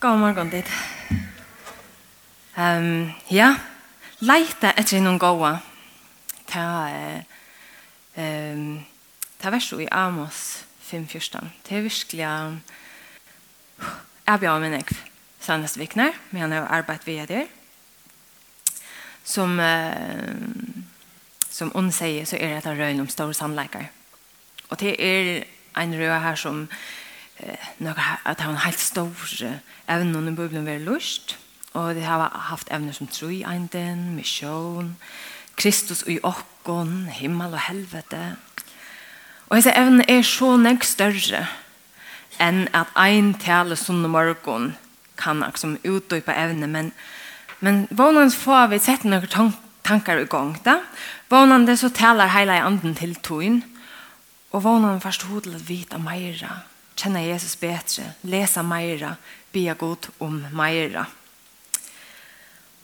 God morgon dit. Um, ja, leita etter noen gåa. Ta, uh, um, ta verso i Amos 5.14. Det er virkelig um, jeg bjør min ekv. Sannest Vikner, men han har arbeidt via der. Som, uh, som hun sier, så er det en røyne om store samleikere. Og det er en røy her som några att han helt stor även om bubblan var lust. Och det har haft ämnen som tro i anden mission Kristus i okkon himmel och helvete. Och dessa ämnen är så näck större än att en tale som morgon kan liksom utdöpa ämnen men men vanans får vi sett några tankar tankar i gång da. Vånande så talar hela anden til toin, og vånande først hodel at vita meira kjenne Jesus bedre, lese meira, be god om meira.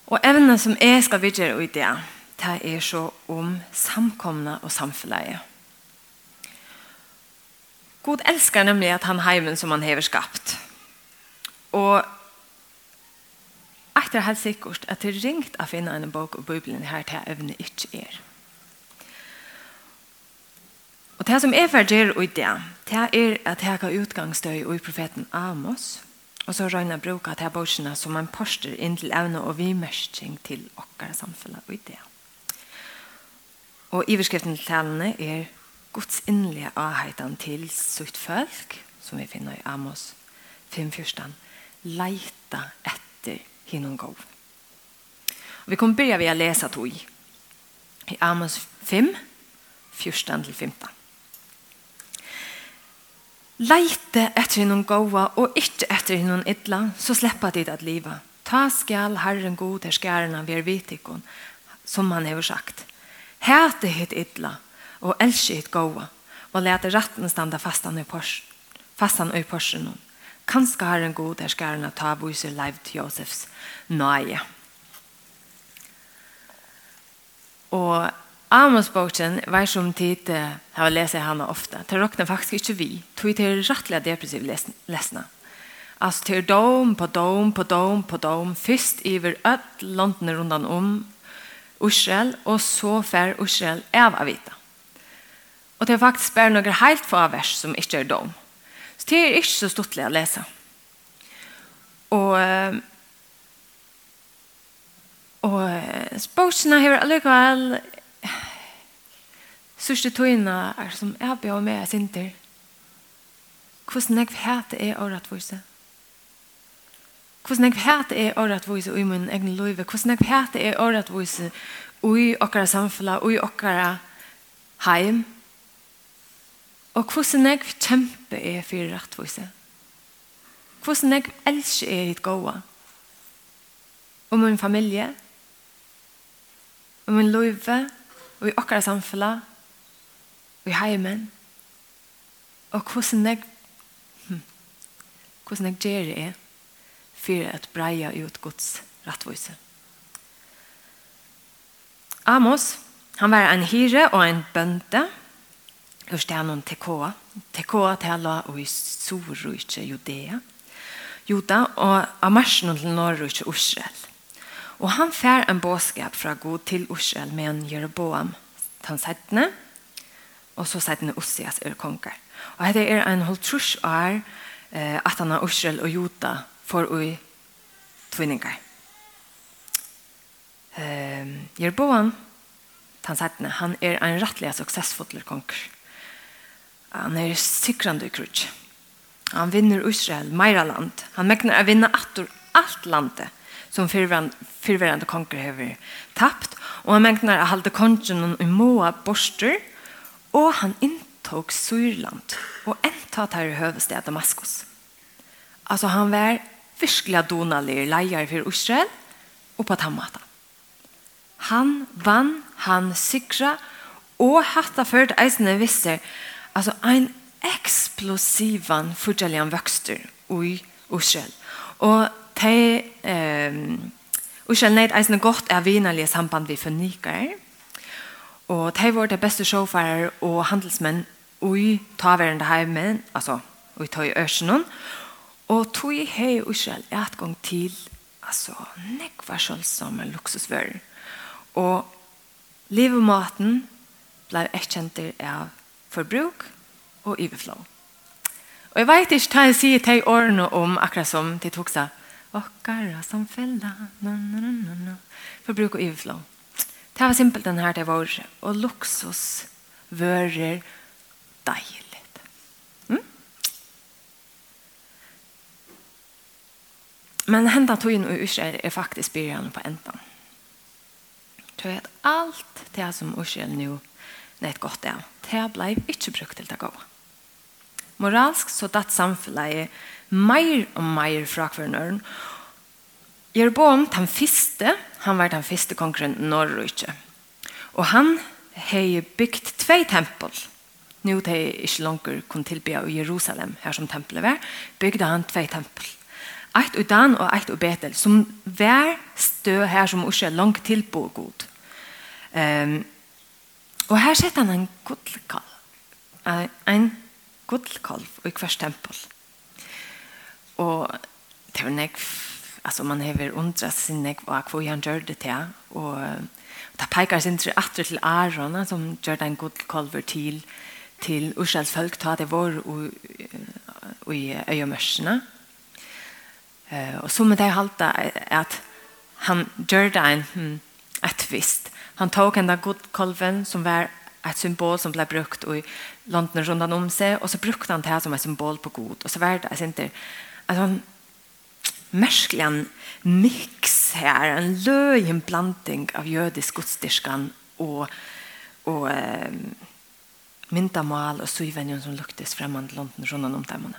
Og evnen som jeg skal videre i det, det er så om samkomne og samfunnet. God elskar nemlig at han heimen som han hever skapt. Og etter helt sikkert at det er ringt å finne en bok og Bibelen her til evne ikke er. Og det som er ferdig i det, Det er at jeg har utgangsstøy i profeten Amos, og så røyner bruker at jeg borsene som en poster inn til evne og vimersking til okkar samfunnet og idea. Og iverskriften til talene er Guds innlige avheten til sutt folk, som vi finner i Amos 5.14, leita etter hinnom gov. Og vi kommer begynne ved å lese tog i Amos 5, 14-15. Leite etter innom gåa og ikke etter innom idla, så slipper de at liva. Ta skal Herren god til skærena ved vitikon, som han har sagt. Hete hit idla, og elske hit gåa, og lete retten standa fastan i pors, fastan i porsen. Kanskje Herren god der skærena ta viser leiv til Josefs nøye. Og Amos-boken var som tid uh, har lest henne ofta. Det råkner faktisk ikke vi. Det er rättliga depressiv läsna. Alltså det dom på dom på dom på dom. Først iver öll landene rundt om Israel og så fer Israel av avita. Og det er faktisk bare några helt få vers som ikke er dom. Så det er ikke så stort å lese. Og uh, Og spåsene har allikevel sørste tøyene er som jeg bør med jeg sinter. Hvordan jeg hater er åretvise. Hvordan jeg hater er åretvise i min egen liv. Hvordan jeg hater er åretvise i okkara samfunnet, i okkara heim. Og hvordan jeg kjemper er for rettvise. Hvordan jeg elsker er hitt gode. Og min familie. Og min liv. Og i okkara samfella, og i heimen, og hvordan jeg, hm, hvordan jeg gjør det er, for at breia ut Guds rettvise. Amos, han var en hyre og en bønte, ur stenen Tekoa. Tekoa tala og i Sorrujtje Judea. Juda og av marsen til Norrujtje Israel. Og han fær en båskap fra god til Israel med en Jeroboam. Han settene, og så settene Ossias er konger. Og dette er en holdt trus år eh, at han har Israel og Jota for å tvinninger. Eh, Jeroboam, han settene, han er en rettelig suksessfull konger. Han er sikrande i krutsk. Han vinner Israel, meira land. Han mekner å vinne alt landet som fyrverande konger hever tapt, og han mengnar å halde kongen i måa borster, og han inntog Syrland, og entat her i høvestet Damaskus. Altså han var virkelig donalig leier for Israel, og på tammata. Han vann, han sikra, og hatta ført eisene visser, altså ein eksplosivan fordelian vøkster i Israel. Og te ehm Och sen är det gott är vinarliga samband vi förnikar. Och det var det bästa sjåfärger och handelsmän i tavärende heimen, alltså i ta i örsen. Och tog i hej och själ ett gång till alltså nekvar självsamma luxusvärden. Och livmaten blev erkänt av förbruk och överflöd. Och jag vet inte hur jag säger till årene om akkurat som de tog seg Okkara som fella No, no, no, no, no. Förbruk og överflå. Det var simpelt den här det var. Och luksus vører deilig Mm? Men hända inn og Israel är faktiskt början på ändan. Tror jag att allt det som Israel nu nett gott är, det blev inte brukt till det gåva. Moralsk så datt samfunnet mer og mer fra hverandre. Jeroboam, den første, han var den første kongren Norrøyke. Og han har bygd tvei tempel. Nå det er ikke langt kun tilbe i Jerusalem, her som tempelet var, bygde han tvei tempel. Eit og Dan og eit og Betel, som var stø her som ikke er langt tilbo god. Um, og her setter han en godkalv. en godkalv i hver tempel. Og det var nekv, altså man hever undret sin nekv av hva han gjør det til. Og, det peker sin tru atter til Aron, som gjør det en god kolver til, til Ursals folk, ta det vår og, og i øyemørsene. Uh, og så med det halte at han gjør det en hmm, et visst. Han tok en god kolven som var et symbol som ble brukt i London rundt om seg, og så brukte han det som et symbol på god Og så var det inte att han märskligen mix här en löjen blandning av jødisk godstyrskan och och eh, myntamal och syvenjon som luktes främmande London rundt om temmarna.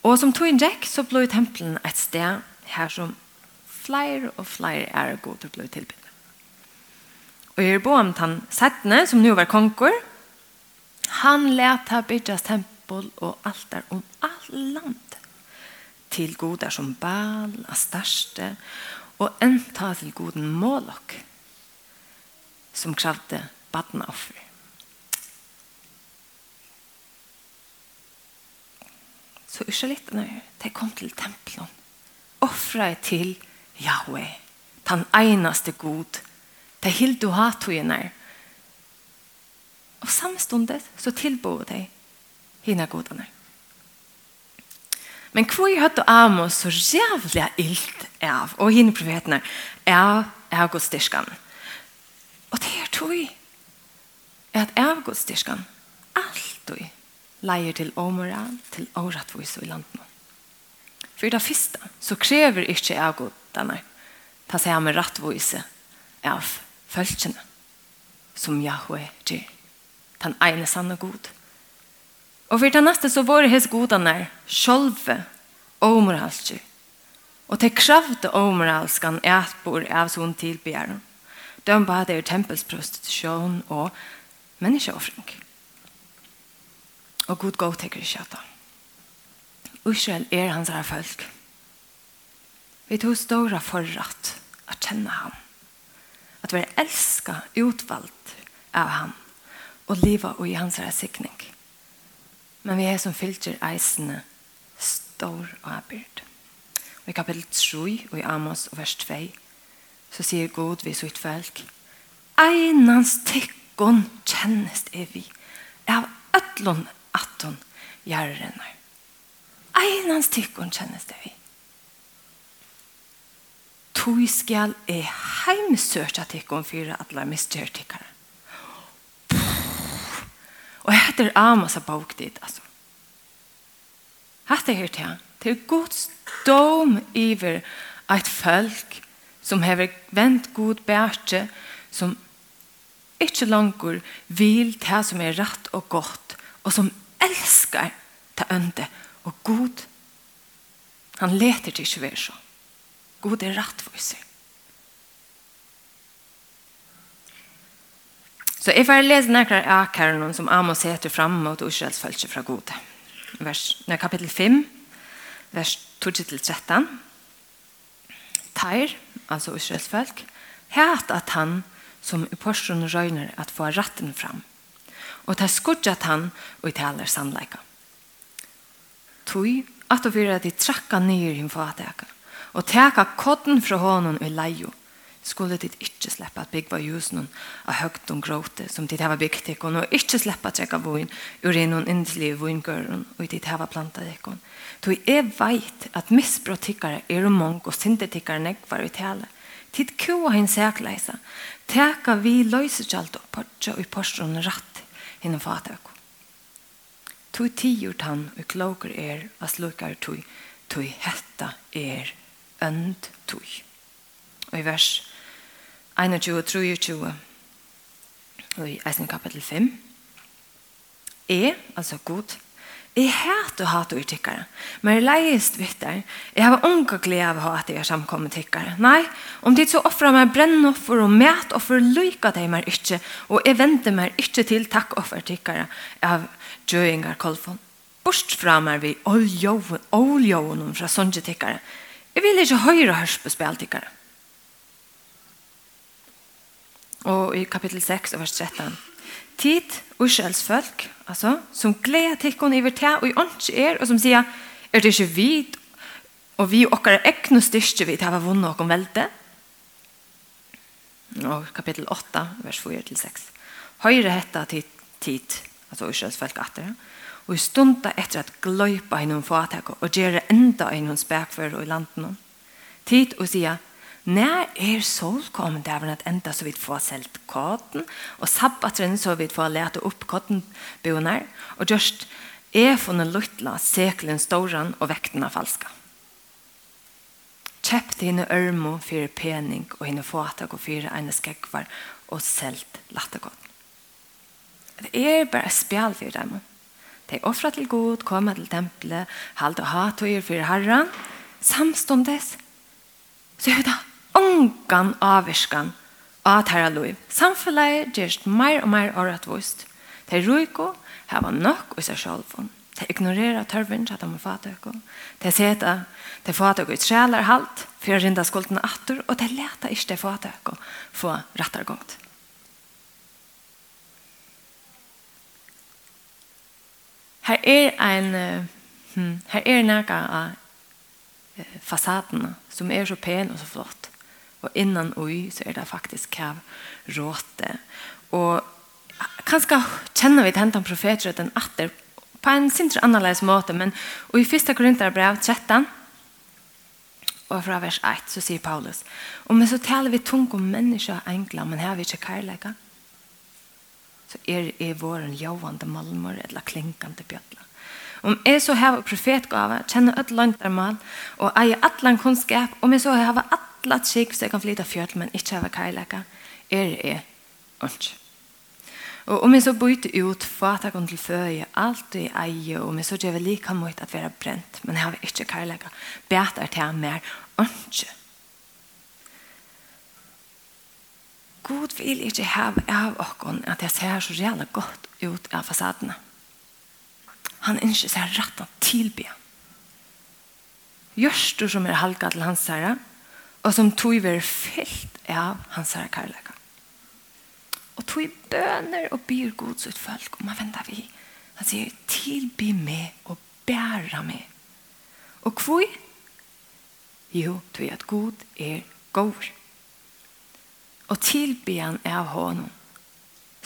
Och som tog en jack så blev templen ett sted här som flyer og flyer är god och blev Og jeg er boam han settene, som nu var konkor han lät bygges tempel tempel och altar om alt land til goder som bal, største, og enta til goden målok, som kravde badnaoffer. Så israelittene, de kom til tempelen, offret til Yahweh, den einaste god, de hildu hatugene, og samstundet så tilbod de hina godene. Men hvor er høyt Amos så jævlig ilt av, og henne profetene, er av godstyrskan. Og det er tog at av godstyrskan alltid leier til åmora, til åretvis i landet. For det første så krever ikke av godene ta seg med rettvise av følelsene som Yahweh gjør. Den ene sanne god. Og for det neste så var det hans godene sjølve og moralske. Og til kravte og moralskan er at bor av sånn tilbjørn. De bare er tempelsprostitusjon og menneskeoffring. Og god god tenker ikke at Israel er hans her folk. Vi tog stora forratt at kjenne ham. At vi elsket utvalgt av ham og livet og i hans her sikning. Men vi er som fylgjer eisene stor og abyrd. Og i kapittel 3 og i Amos og vers 2 så sier God vi sitt folk Einans tykkon kjennest er vi av ötlon atton gjerrenar. Einans tykkon kjennest er vi. Tui skal er e heimsøkja tykkon fyrir atla misgjør tykkara. Og hette er Amos av bok dit, altså. Hette er her til. Det er Guds dom iver et folk som hever vent god bærtje, som ikke langer vil det som er rett og godt, og som elskar ta ønde og god. Han leter til ikke være så. God er rettviser. Så jeg får lese nærkere akkurat som Amos heter fram mot Israels følelse fra gode. Vers, når kapittel 5, vers 2-13. Teir, altså Israels folk, het at han som i porsen røyner at få ratten fram. Og det skudget han og taler sannleika. Tui, at du fyrir at de trakka nyr him fatek, og teka kodden fra hånden i leio, skulle dit ikke slippe at bygge husen av høgt og gråte som dit hava byggt ekon, og ikke slippe at trekke voin ur en og innslige voingøren og dit hava plantet ekon. Toi jeg veit at misbrottikkare er mange og syndetikkare nekvar i tale. Tid kua hin sækleisa, teka vi løysekjalt og portja og porstron ratt hinnom fatøkon. Tui tiur tann og kloker er as lukar tui, tui hetta er önd tui. Og i vers 21-23 og i eisen kapitel 5. er, altså god, jeg hater og hat og tikkere, men jeg leist vitt der. Jeg har unge glede av å ha at jeg er samkommet tikkere. Nei, om de så offrer meg brennoffer og mætoffer lykker de meg ikke, og jeg venter meg ikke til takkoffer tikkere av djøingar kolfon. Bort fra meg vi oljåen fra sånne tikkere. Jeg vil ikke høyre hørspespill tikkere og i kapittel 6 vers 13. Tid, Israels folk, altså, som gleder tikkun iver te og i ånds er, og som sier, er det ikke vi, og vi okkar er ekne styrke vi til å ha vunnet okkom velte? Og kapittel 8, vers 4-6. Høyre hetta tid, tid, altså Israels folk atter, og i stunda etter at gløypa innom fatak og gjøre enda henne spekfører og i landen. Tid og sier, När er solkommen där var att ända så vi får selt katten och sabbatren så vi får lära upp katten bonar och just är från en lutla seklen storan och väkterna falska. Kjøpte henne ørmo fyrir pening og henne fåtak og fyrir ene skekvar og selt lattegått. Det er bare spjall for dem. De offra til god, kommer til tempelet, halte og hatøyer fyrir herren, samståndes. Så er det ongan avvirskan av tæra loiv. Samfellet gjerst meir og meir åretvist. De ruiko hava nok i seg sjálfun. De ignorerer tørven til at de må fatta øko. De seta, de fatta øko i trælar halt, for å rinda skulden atur, og de leta ikke de fatta øko få rattargångt. Her er ein her er nærka av fasaden som er så pen og så flott. Og innan ui så er det faktisk kav råte. Og kanskje kjenner vi hentan profetrøtten atter på en sintra annerledes måte, men i 1. Korinther brev 13, og fra vers 1, så sier Paulus, Om men så taler vi tung om mennesker og enkla, men her har vi ikke kærleika. Så er, det våren jovande malmor, eller klinkande bjøtla. Om jeg så har profetgave, kjenner et langt der mal, og eier atlan kunnskap, om jeg så har alla trygg så jeg kan flytta fjøtl, men ikke hava kærleika, er jeg ikke. Og om jeg så bytte ut fatak om til føje, alt i eie, og om jeg så gjør lika mot at være brent, men jeg har ikke kærleika, bet er til mer, ikke. God vil ikke ha av oss at jeg ser så reale godt ut av fasadene. Han ønsker seg rett til tilbe. Gjørst du som er halka til hans herre, og som tog være fyllt av hans herre kærleika. Og tog bøner og byr Guds ut folk, og man venter vi. Han sier, tilby meg og bæra meg. Og hvor? Jo, tog at god er god. Og tilby han av honom.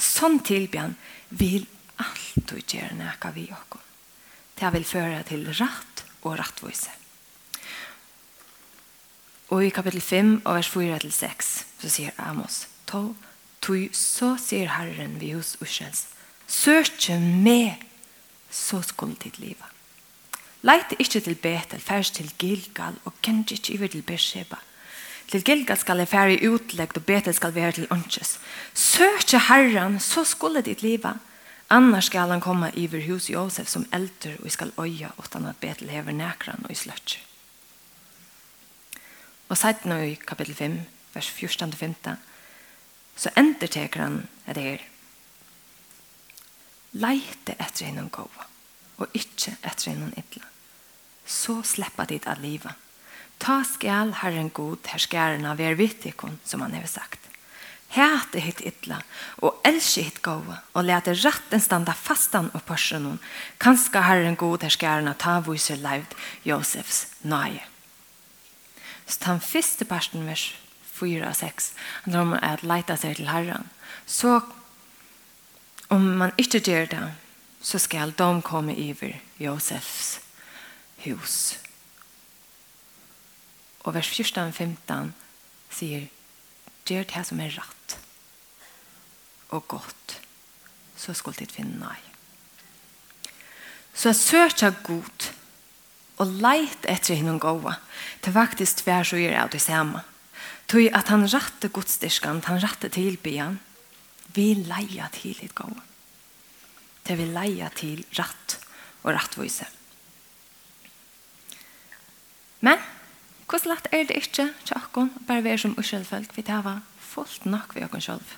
Sånn tilby han vil alt du gjør nækka vi okkom. Det vil føre til rett og rettvise. Og i kapittel 5 og vers 4-6, så sier Amos to, tog så sier Herren vi hos Ushels, Søkje med så skulle ditt liva. Leite ikkje til Betel, færs til Gilgal og kjent ikkje iver til Beersheba. Til Gilgal skal jeg fære utleggt og Betel skal være til åndsjes. Søkje Herren så skulle ditt liva. Annars skal han komme iver hos Josef som eldre, og skal øye åttan at Betel hever nækran og i sløtjer. Og sett nå i kapittel 5, vers 14-15, så ender teker han er det her. Leite etter en gåva, og ikke etter en ytla. Så slipper dit av livet. Ta skal Herren god herskærene av er vittikon, som han har sagt. Hæte hitt ytla, og elske hitt gåva, og lete ratten standa fastan og pørsen hon. Kanska Herren god herskærene ta viser leivd Josefs nøye. Så den første parten, vers 4 og 6, handler om at leita seg til Herren. Så om man ikke gjør det, så skal de komme iver Josefs hus. Og vers 14 og 15 sier, gjør det som er rett og godt, så skulle de finne nei. Så jeg søker god og leit etter hinnom gåa. til faktisk tvær så gjør jeg det samme. Tøy at han rette godstyrskan, han rette tilbyan, vi leia til litt gåa. Det vi leia til rett og rettvise. Men, hvordan lett er det ikke til akkon, bare vi er som uskjeldfølg, vi tar fullt nok vi akkon sjølv.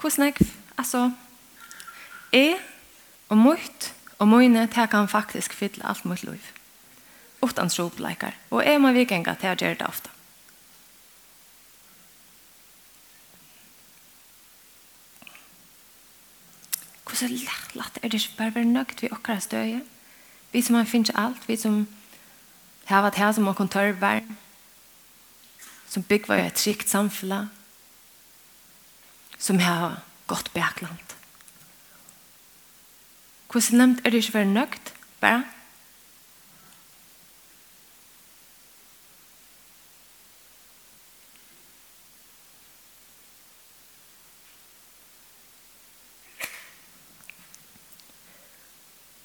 Hvordan er det? Altså, jeg Og mot og mine tar kan faktisk fylle alt mot liv. Utan tropleikar. Og jeg må vikenga til å gjøre det ofte. Hvordan lett er det ikke bare være nøgt vi okkara støye? Vi som har finnet alt, vi som har vært her som har kontorver, som bygger et trygt samfunn, som har gått baklant. Hvordan nevnt er det ikke være nøgt? Bare?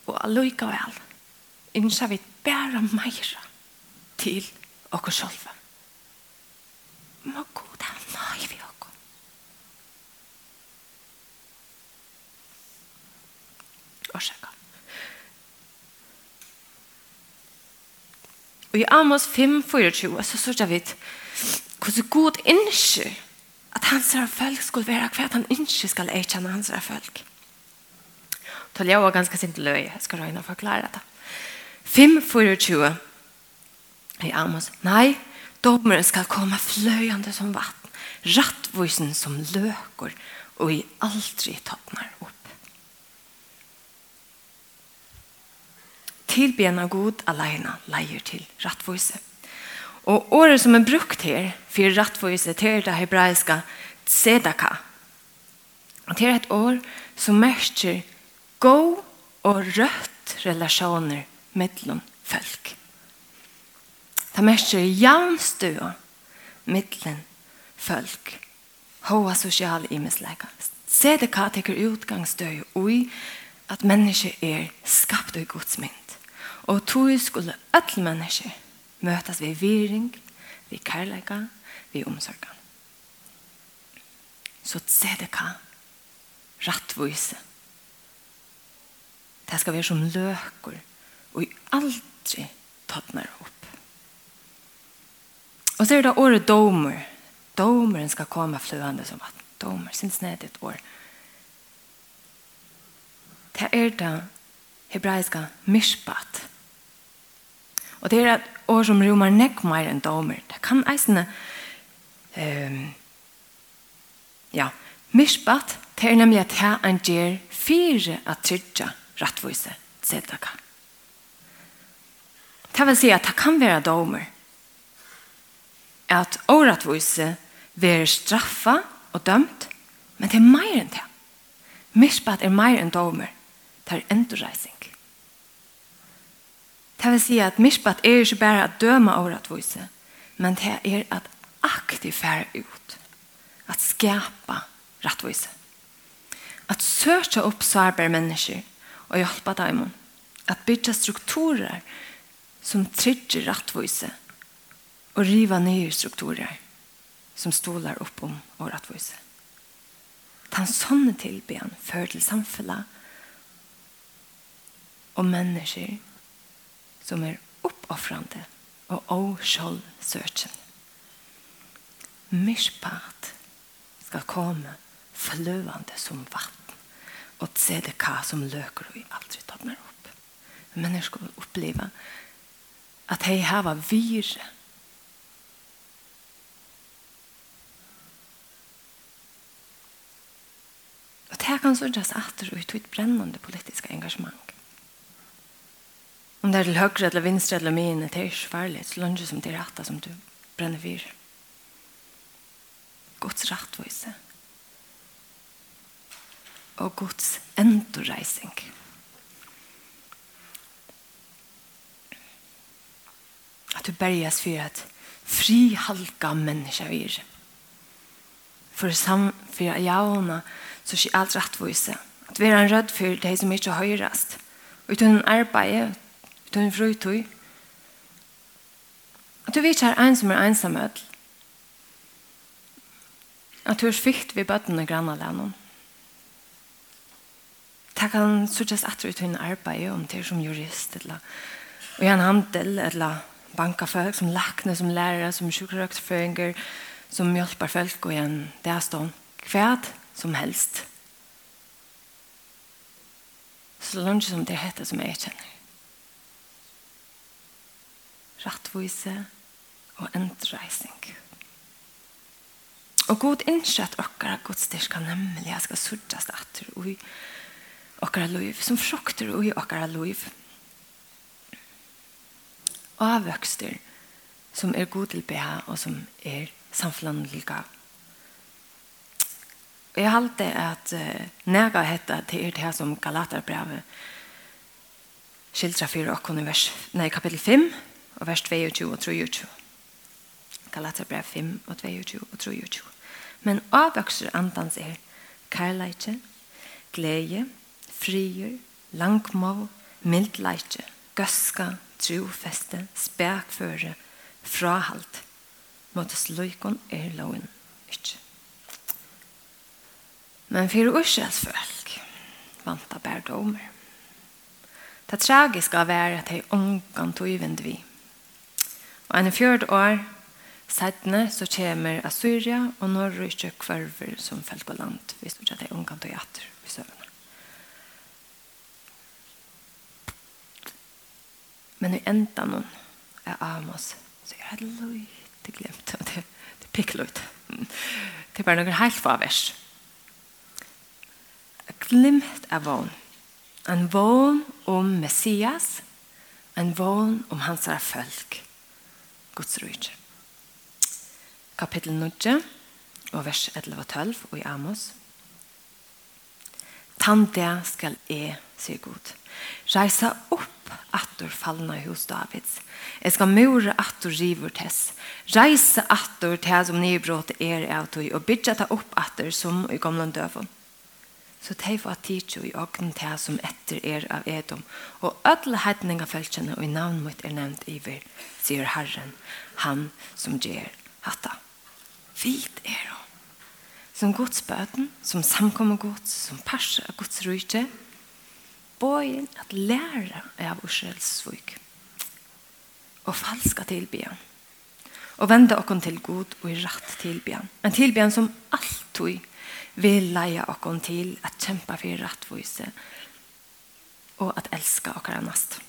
Og allikevel, innsa vi bare meira til oss sjølve. orsaka. Og i Amos 5, 24, så sørger vi hvordan god innskjer at hans folk skulle være hva han ikke skal eikjenne hans folk. Tal jeg var ganske sint løy, jeg skal røyne og forklare det. 5, 24, i Amos, nei, dommeren skal komme fløyende som vatten, rattvoisen som løker, og i aldri toppner opp. tilbyen av god alene leier til rattvise. Og året som er brukt her for rattvise til det hebraiska tzedaka. Og til er et år som merker god og rødt relasjoner mellom folk. Det merker jævnstua mellom folk. Hoa sosial imenslega. Tzedaka teker utgangsstøy og i at mennesker er skapt i Guds mynd. Og tog skulle alle mennesker møtes ved viring, ved kærleika, ved omsorgen. Så tzedeka, rattvise. Det skal være som løker, og aldri tøtner opp. Og så er det året domer. Domeren skal komme fløende som att domer, synes det er et år. Det er det hebraiska mishpat. Og det er et år som romar nekk mer enn domer. Det kan eisne um, ja, mishpat det er nemlig at her en gjer fire at trytja rattvise tzedaka. Det vil si at det kan være domer at åratvise være straffa og dømt, men det er mer enn det. Mishpat er mer enn domer. Det er endurreising. Det vil si at mishpat er ikke bare at døme over at vise, men det er at aktivt fære ut. At skapa rettvise. At søke opp sårbare mennesker og hjelpe dem. At bygge strukturer som trygger rettvise og riva nye strukturer som stolar opp om og rettvise. Ta en sånne tilbyen før til samfunnet og mennesker som er oppoffrande og åskjold søkjen. Mishpat skal komme fløvande som vatten og tzedeka som løker og i aldri tåpner opp. Mennesker vil oppleve at hei hava vire Og det kan sørges etter ut i et brennende politiske engasjement. Om det er til høyre eller vinstre eller mine, det er ikke så lønner som det er rettet som du brenner for. Guds rettvise. Og Guds endoreising. At du berges for at fri halka menneska vir. For samfyra jauna, så skjer alt rettvise. At vi er en rød for det som ikke høyrast. Uten arbeid, Du er tøyn frøytøy. At du vet vittar en som er ensamhet. At du er svikt ved bøtten og grannalænum. Det kan sørges etter ut hun arbeid om det som jurist, eller og en handel, eller banka folk, som lakne, som lærere, som sjukrøktføringer, som hjelper folk, og en det er stånd. Kvært som helst. Så langt som det heter som jeg kjenner rattvise og endreising. Og god innsett okkara godstyrka nemlig jeg skal surtast atter ui okkara liv, som frukter ui okkara liv. Avvøkster som er god til beha og som er samflandliga. Jeg halte at uh, nega hetta til er det som Galatarbrevet skildra fyrir okkon i vers, nei, kapitel 5, og vers 22 og 23. Galater brev 5 og 22 og 23. Men avvokser andans er kærleitje, glede, frier, langmål, mildleitje, gøska, trofeste, spekføre, frahalt. Måtes løykon er loven ikke. Men for Israels folk vant av bærdomer. Det tragiske av er at de omgang tog vind vi. Og en fjord år, Sætne så kommer Assyria og Norrøyke kvarver som felt på land. hvis du ikke er det til og i søvnene. Men i enda noen er Amos, så er det løyte glemt. Det, det er pikkløyt. Det er bare noen helt få vers. Glimt er vågen. En vågen om Messias, en vågen om hans folk. Guds rujtje. Kapittel 9 og vers 11 og 12 og i Amos. Tante skal e, sier Gud. Reisa opp attor fallna hos Davids. Jeg skal mure attor river tess. Reisa attor tess om nybrot er av tog og bygja ta opp attor som i gamle døvån så de var tidsi i åkne til som etter er av edom, og alle heitninga følgjene og i navn mot er nevnt iver, sier Herren, han som gjør hatta. Vit er hun. Som godsbøten, som samkommer gods, som perser av gods rydde, bøyen at lære av Israels svøk, og falska tilbyen, og vende åkken til god og i rett tilbyen, en tilbyen som alltid vil leie oss til at kjempe for rettvise og at elske oss nest.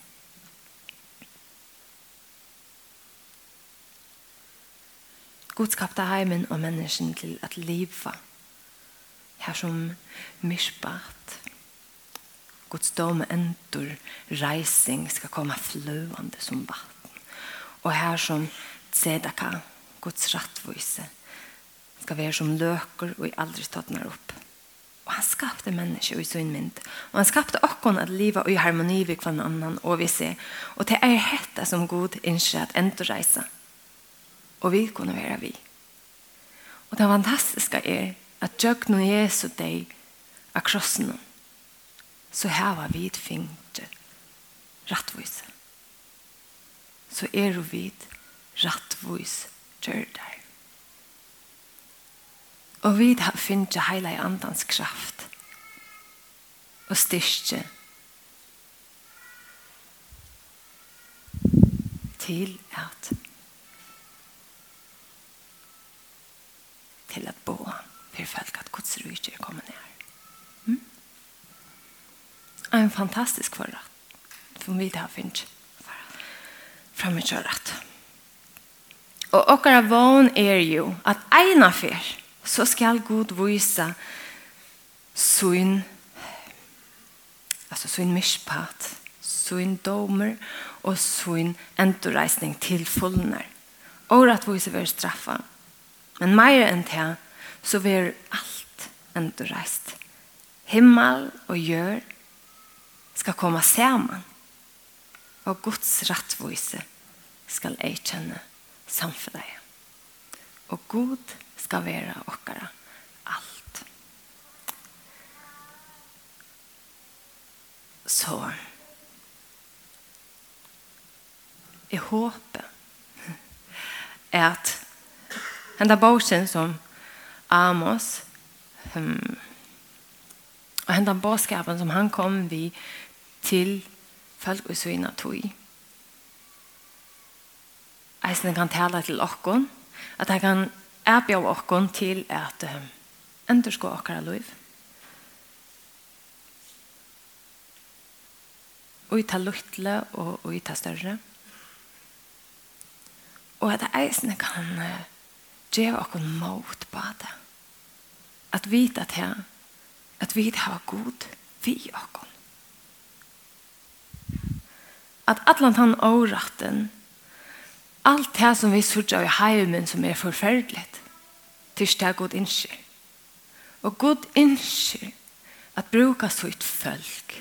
God skapte heimen og mennesken til at leve her som myrsbart. Guds dom endur reising skal komme fløande som vatten. Og her som tzedaka, Guds rattvise, skal være som løker og aldri ståttner opp. Og han skapte mennesker i sin mynd. Og han skapte åkken at livet i harmoni vi kvann annan og vi ser. Og det er hette som god innskjer at enda reise. Og vi kunne være vi. Og det fantastiske er at jeg nå Jesu deg av krossen så var vi fingt rattvise. Så er vi rattvise gjør. Og vi har finnet hele andans kraft og styrke til at til at bo for folk at Guds rydde er kommet ned. Mm? En fantastisk forrett som vi har finnet fremme i kjøret. Og okkara vån er jo at eina fyrt så skal Gud vise sin altså sin mispat, sin domer og sin endoreisning til fullner. Og at vise vil straffa. Men mer enn det, så vil alt endoreist. Himmel og gjør skal komme sammen. Og Guds rettvise skal erkjenne samfunnet. Og Gud skal være okkara alt. Så jeg håper at den boken som Amos um, og den der som han kom vid til folk og svina tog eisen kan tala til okkon, at han kan erbjør okken til at um, enderskå okkara liv. Og i ta luttle og, og i ta større. Og at eisene kan uh, gjøre okken mot på det. At vite at her, at vi har god vi okken. At atlant han åratten, Alt det som vi sørger i heimen som er forferdelig, til det god innskjer. Og god innskjer at bruka så et folk,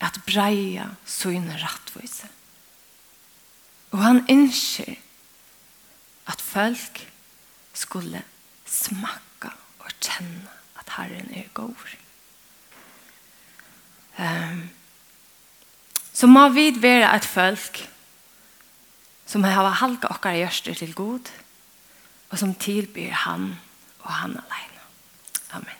at breia så en rattvise. Og han innskjer at folk skulle smakka og kjenne at Herren er god. Um, så må vi være et folk som som har halka okkar hjørster til god, og som tilbyr han og han alene. Amen.